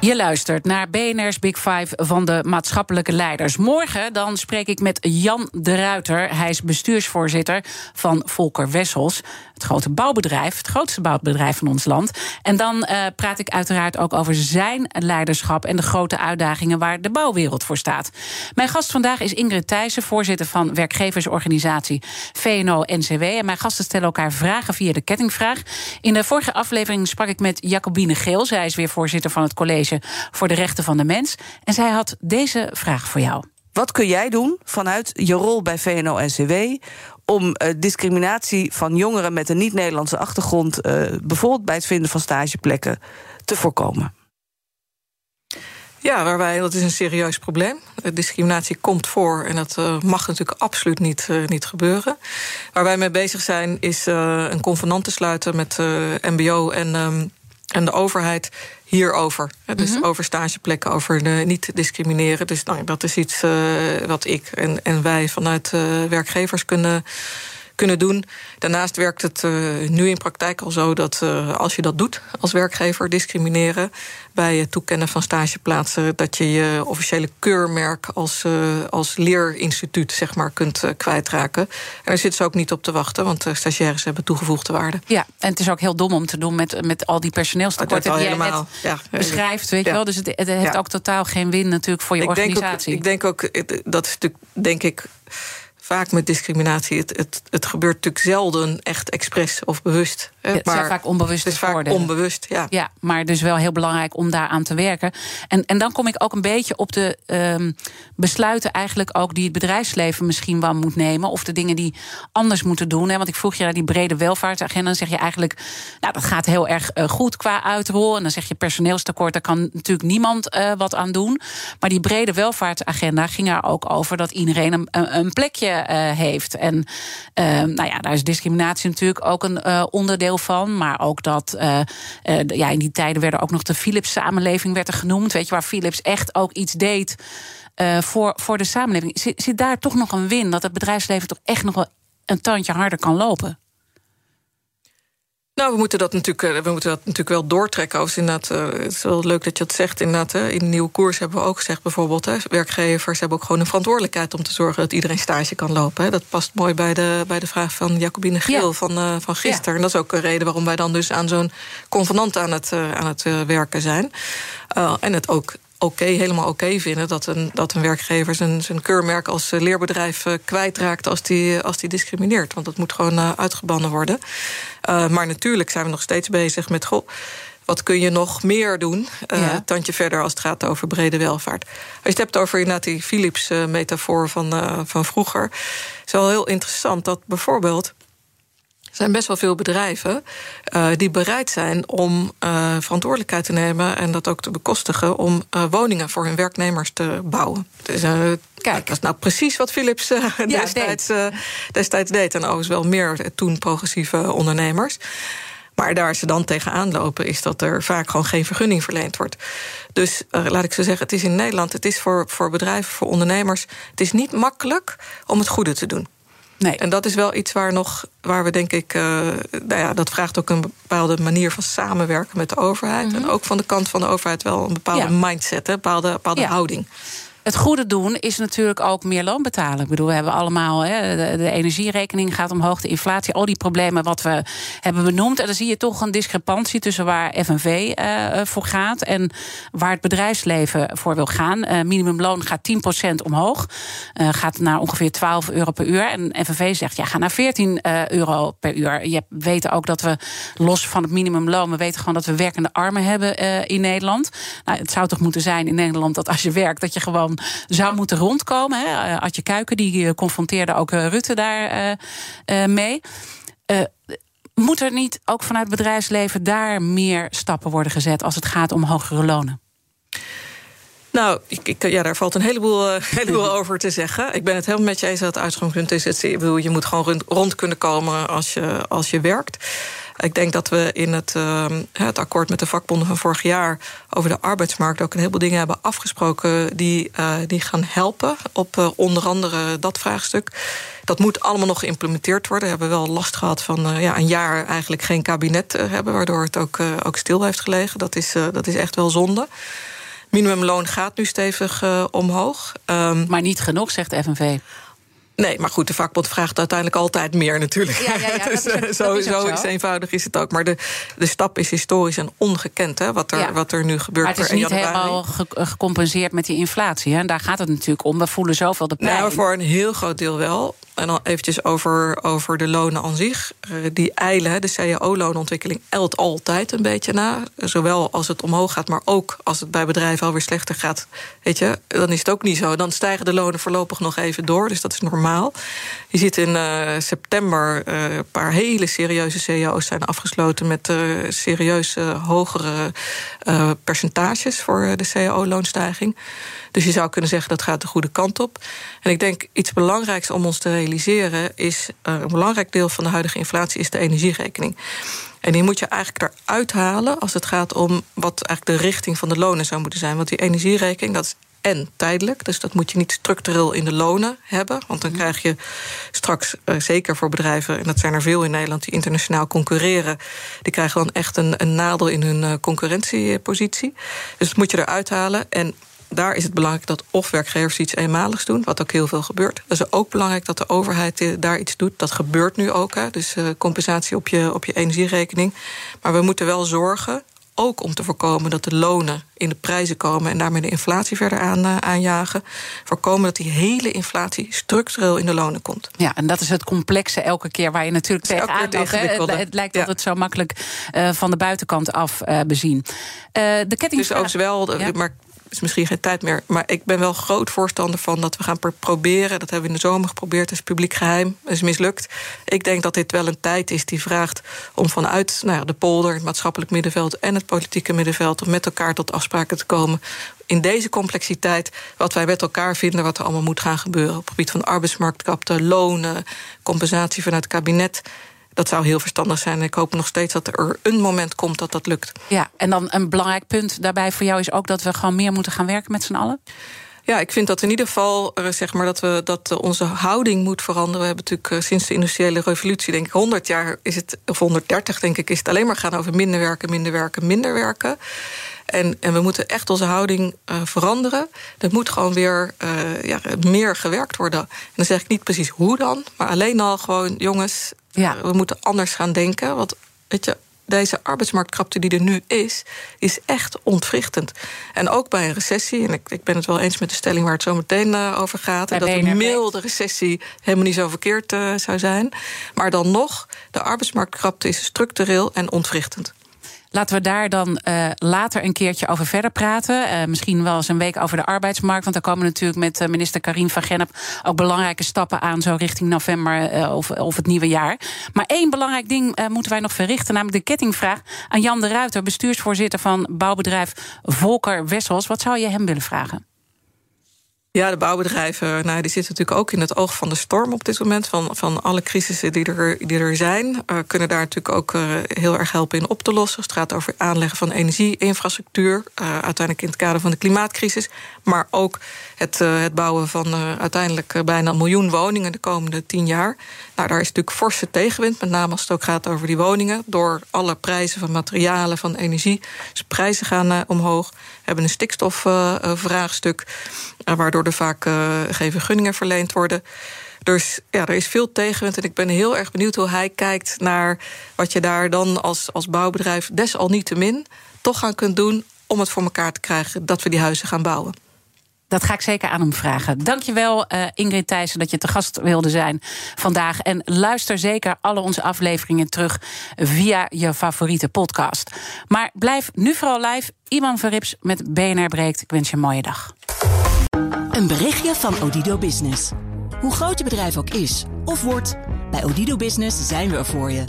[SPEAKER 2] Je luistert naar BNR's Big Five van de maatschappelijke leiders. Morgen dan spreek ik met Jan de Ruiter. Hij is bestuursvoorzitter van Volker Wessels. Het grote bouwbedrijf, het grootste bouwbedrijf van ons land. En dan uh, praat ik uiteraard ook over zijn leiderschap en de grote uitdagingen waar de bouwwereld voor staat. Mijn gast vandaag is Ingrid Thijssen, voorzitter van werkgeversorganisatie VNO-NCW. En mijn gasten stellen elkaar vragen via de kettingvraag. In de vorige aflevering sprak ik met Jacobine Geel. Zij is weer voorzitter van het college voor de Rechten van de Mens. En zij had deze vraag voor jou.
[SPEAKER 7] Wat kun jij doen vanuit je rol bij VNO-NCW om uh, discriminatie van jongeren met een niet-Nederlandse achtergrond, uh, bijvoorbeeld bij het vinden van stageplekken, te voorkomen?
[SPEAKER 3] Ja, waar wij, dat is een serieus probleem. Discriminatie komt voor en dat uh, mag natuurlijk absoluut niet, uh, niet gebeuren. Waar wij mee bezig zijn, is uh, een convenant te sluiten met MBO en, um, en de overheid hierover. Dus -hmm. over stageplekken, over de niet discrimineren. Dus nou, dat is iets uh, wat ik en, en wij vanuit uh, werkgevers kunnen, kunnen doen. Daarnaast werkt het uh, nu in praktijk al zo dat als je dat doet als werkgever, discrimineren bij het toekennen van stageplaatsen, dat je je officiële keurmerk als, als leerinstituut zeg maar, kunt kwijtraken. En daar zitten ze ook niet op te wachten, want stagiaires hebben toegevoegde waarde.
[SPEAKER 2] Ja, en het is ook heel dom om te doen met, met al die personeelstekorten die net ja, beschrijft. Weet ja. je wel? Dus het, het heeft ja. ook totaal geen win natuurlijk voor je
[SPEAKER 3] ik
[SPEAKER 2] organisatie.
[SPEAKER 3] Denk ook, ik denk ook, dat is natuurlijk, denk ik vaak met discriminatie. Het, het, het gebeurt natuurlijk zelden echt expres of bewust.
[SPEAKER 2] Het maar zijn vaak onbewust
[SPEAKER 3] Het is vaak onbewust, ja.
[SPEAKER 2] Ja, maar dus wel heel belangrijk om daaraan te werken. En, en dan kom ik ook een beetje op de um, besluiten eigenlijk ook... die het bedrijfsleven misschien wel moet nemen... of de dingen die anders moeten doen. Hè. Want ik vroeg je naar die brede welvaartsagenda... dan zeg je eigenlijk, nou, dat gaat heel erg uh, goed qua uitrol. En dan zeg je personeelstekort, daar kan natuurlijk niemand uh, wat aan doen. Maar die brede welvaartsagenda ging er ook over... dat iedereen een, een plekje uh, heeft. En uh, nou ja, daar is discriminatie natuurlijk ook een uh, van. Maar ook dat, ja, in die tijden werden ook nog de Philips-samenleving werd er genoemd. Weet je, waar Philips echt ook iets deed voor, voor de samenleving. Zit, zit daar toch nog een win? Dat het bedrijfsleven toch echt nog wel een tandje harder kan lopen?
[SPEAKER 3] Nou, we moeten dat natuurlijk, we moeten dat natuurlijk wel doortrekken. Inderdaad, uh, het is wel leuk dat je dat zegt. Inderdaad, hè. in de nieuwe koers hebben we ook gezegd, bijvoorbeeld, hè, werkgevers hebben ook gewoon een verantwoordelijkheid om te zorgen dat iedereen stage kan lopen. Hè. Dat past mooi bij de, bij de vraag van Jacobine Geel ja. van, uh, van gisteren. Ja. En dat is ook een reden waarom wij dan dus aan zo'n convenant aan het, uh, aan het werken zijn. en het ook oké, okay, helemaal oké okay vinden dat een, dat een werkgever zijn, zijn keurmerk als leerbedrijf uh, kwijtraakt als die, als die discrimineert. Want dat moet gewoon uitgebannen worden. Uh, maar natuurlijk zijn we nog steeds bezig met. Goh, wat kun je nog meer doen? Uh, ja. Tandje verder als het gaat over brede welvaart. Als je het hebt over inderdaad die Philips-metafoor van, uh, van vroeger. Het is wel heel interessant dat bijvoorbeeld zijn best wel veel bedrijven uh, die bereid zijn om uh, verantwoordelijkheid te nemen en dat ook te bekostigen om uh, woningen voor hun werknemers te bouwen. Dus, Kijk, dat is nou precies wat Philips ja, destijds, deed. destijds deed. En overigens wel meer toen progressieve ondernemers. Maar daar ze dan tegenaan lopen, is dat er vaak gewoon geen vergunning verleend wordt. Dus uh, laat ik zo zeggen, het is in Nederland, het is voor, voor bedrijven, voor ondernemers, het is niet makkelijk om het goede te doen.
[SPEAKER 2] Nee.
[SPEAKER 3] En dat is wel iets waar, nog, waar we denk ik. Uh, nou ja, dat vraagt ook een bepaalde manier van samenwerken met de overheid. Mm -hmm. En ook van de kant van de overheid wel een bepaalde ja. mindset, een bepaalde, bepaalde ja. houding.
[SPEAKER 2] Het goede doen is natuurlijk ook meer loon betalen. Ik bedoel, we hebben allemaal hè, de, energierekening gaat omhoog, de inflatie, al die problemen wat we hebben benoemd. En dan zie je toch een discrepantie tussen waar FNV uh, voor gaat en waar het bedrijfsleven voor wil gaan. Uh, minimumloon gaat 10% omhoog, gaat naar ongeveer 12 euro per uur. En FNV zegt ja, ga naar 14 euro per uur. Je weet ook dat we los van het minimumloon, we weten gewoon dat we werkende armen hebben in Nederland. Nou, het zou toch moeten zijn in Nederland dat als je werkt, dat je gewoon zou moeten rondkomen. Hè. Adje Kuiken die confronteerde ook Rutte daar mee. Moet er niet ook vanuit het bedrijfsleven daar meer stappen worden gezet als het gaat om hogere lonen?
[SPEAKER 3] Nou, ik, ja, daar valt een heleboel, [laughs] heleboel over te zeggen. Ik ben het helemaal met je eens dat het uitgangspunt is. Het, ik bedoel, je moet gewoon rond, rond kunnen komen als je, als je werkt. Ik denk dat we in het, uh, het akkoord met de vakbonden van vorig jaar over de arbeidsmarkt ook een heleboel dingen hebben afgesproken die, uh, die gaan helpen op uh, onder andere dat vraagstuk. Dat moet allemaal nog geïmplementeerd worden. We hebben wel last gehad van ja, een jaar eigenlijk geen kabinet hebben, waardoor het ook, ook stil heeft gelegen. Dat is, dat is echt wel zonde. Minimumloon gaat nu stevig omhoog.
[SPEAKER 2] Um, maar niet genoeg, zegt FNV.
[SPEAKER 3] Nee, maar goed, de vakbond vraagt uiteindelijk altijd meer natuurlijk.
[SPEAKER 2] Ja, ja, ja, [laughs]
[SPEAKER 3] dus, is, zo, zo, zo eenvoudig is het ook. Maar de, de stap is historisch en ongekend, hè, wat, er, wat er nu gebeurt.
[SPEAKER 2] Maar het is niet helemaal gecompenseerd met die inflatie. Hè? En daar gaat het natuurlijk om. We voelen zoveel de pijn.
[SPEAKER 3] Nou, voor een heel groot deel wel. En dan eventjes over, over de lonen aan zich. Uh, die eilen, de cao-loonontwikkeling, eilt altijd een beetje na. Zowel als het omhoog gaat, maar ook als het bij bedrijven alweer slechter gaat. Weet je, dan is het ook niet zo. Dan stijgen de lonen voorlopig nog even door. Dus dat is normaal. Je ziet in uh, september uh, een paar hele serieuze cao's zijn afgesloten... met serieuze hogere percentages voor de cao-loonstijging. Dus je zou kunnen zeggen dat gaat de goede kant op. En ik denk iets belangrijks om ons te realiseren is uh, een belangrijk deel van de huidige inflatie is de energierekening. En die moet je eigenlijk eruit halen als het gaat om wat eigenlijk de richting van de lonen zou moeten zijn. Want die energierekening, dat is en tijdelijk. Dus dat moet je niet structureel in de lonen hebben. Want dan mhm. krijg je straks, uh, zeker voor bedrijven, en dat zijn er veel in Nederland die internationaal concurreren, die krijgen dan echt een, een nadeel in hun uh, concurrentiepositie. Dus dat moet je eruit halen. En daar is het belangrijk dat of werkgevers iets eenmaligs doen, wat ook heel veel gebeurt. Het is ook belangrijk dat de overheid eh, daar iets doet. Dat gebeurt nu ook, hè, dus uh, compensatie op je, op je energierekening. Maar we moeten wel zorgen, ook om te voorkomen dat de lonen in de prijzen komen en daarmee de inflatie verder aan, uh, aanjagen. Voorkomen dat die hele inflatie structureel in de lonen komt.
[SPEAKER 2] Ja, en dat is het complexe elke keer waar je natuurlijk tegenaan loopt. Het, het lijkt ja. altijd zo makkelijk uh, van de buitenkant af uh, bezien. de ketting.
[SPEAKER 3] Dus ook wel, ja. maar is misschien geen tijd meer. Maar ik ben wel groot voorstander van dat we gaan proberen. Dat hebben we in de zomer geprobeerd. Dat is publiek geheim. Dat is mislukt. Ik denk dat dit wel een tijd is die vraagt om vanuit nou ja, de polder, het maatschappelijk middenveld en het politieke middenveld, om met elkaar tot afspraken te komen. In deze complexiteit, wat wij met elkaar vinden, wat er allemaal moet gaan gebeuren. Op het gebied van arbeidsmarktkapte, lonen, compensatie vanuit het kabinet dat zou heel verstandig zijn. Ik hoop nog steeds dat er een moment komt dat dat lukt.
[SPEAKER 2] Ja, en dan een belangrijk punt daarbij voor jou is ook dat we gewoon meer moeten gaan werken met z'n allen.
[SPEAKER 3] Ja, ik vind dat in ieder geval eh, zeg maar, dat, we, dat onze houding moet veranderen. We hebben natuurlijk eh, sinds de industriële revolutie, denk ik, 100 jaar is het, of 130 denk ik, is het alleen maar gaan over minder werken, minder werken, minder werken. En, en we moeten echt onze houding uh, veranderen. Er moet gewoon weer uh, ja, meer gewerkt worden. En dan zeg ik niet precies hoe dan, maar alleen al gewoon, jongens, ja. we moeten anders gaan denken. Want weet je, deze arbeidsmarktkrapte die er nu is, is echt ontwrichtend. En ook bij een recessie, en ik, ik ben het wel eens met de stelling waar het zo meteen uh, over gaat, dat een milde recessie helemaal niet zo verkeerd uh, zou zijn. Maar dan nog, de arbeidsmarktkrapte is structureel en ontwrichtend.
[SPEAKER 2] Laten we daar dan uh, later een keertje over verder praten. Uh, misschien wel eens een week over de arbeidsmarkt. Want daar komen natuurlijk met uh, minister Karin van Gennep ook belangrijke stappen aan, zo richting november of, of het nieuwe jaar. Maar één belangrijk ding moeten wij nog verrichten, namelijk de kettingvraag aan Jan de Ruiter, bestuursvoorzitter van bouwbedrijf Volker Wessels. Wat zou je hem willen vragen?
[SPEAKER 3] Ja, de bouwbedrijven nou, die zitten natuurlijk ook in het oog van de storm op dit moment. Van, van alle crisissen die er, die er zijn. Uh, kunnen daar natuurlijk ook uh, heel erg helpen in op te lossen. Het gaat over aanleggen van energieinfrastructuur. Uh, uiteindelijk in het kader van de klimaatcrisis. Maar ook het, het bouwen van uiteindelijk bijna een miljoen woningen de komende tien jaar. Nou, daar is natuurlijk forse tegenwind. Met name als het ook gaat over die woningen. Door alle prijzen van materialen, van energie. Dus prijzen gaan omhoog. Hebben een stikstofvraagstuk. waardoor er vaak uh, geen vergunningen verleend worden. Dus ja, er is veel tegenwind. En ik ben heel erg benieuwd hoe hij kijkt naar wat je daar dan als, als bouwbedrijf desalniettemin toch aan kunt doen om het voor elkaar te krijgen dat we die huizen gaan bouwen.
[SPEAKER 2] Dat ga ik zeker aan hem vragen. Dankjewel uh, Ingrid Thijssen dat je te gast wilde zijn vandaag. En luister zeker alle onze afleveringen terug via je favoriete podcast. Maar blijf nu vooral live. Iman Verrips met BNR Breekt. Ik wens je een mooie dag.
[SPEAKER 4] Een berichtje van Odido Business. Hoe groot je bedrijf ook is of wordt, bij Odido Business zijn we er voor je.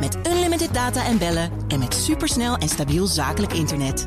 [SPEAKER 4] Met unlimited data en bellen en met supersnel en stabiel zakelijk internet.